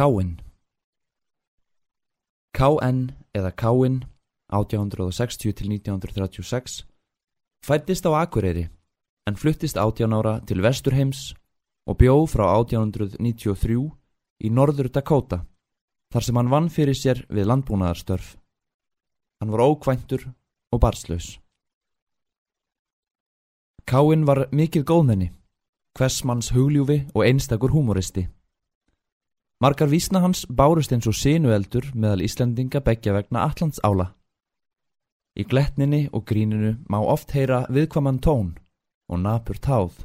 Káinn KN eða Káinn 1860-1936 fættist á Akureyri en fluttist 18 ára til Vesturheims og bjó frá 1893 í Norður Dakota þar sem hann vann fyrir sér við landbúnaðarstörf. Hann var ókvæntur og barslaus. Káinn var mikið góðmenni, hversmanns hugljúfi og einstakur humoristi. Margar vísna hans bárust eins og sinueldur meðal Íslandinga begja vegna Allands ála. Í gletninni og gríninu má oft heyra viðkvaman tón og napur táð.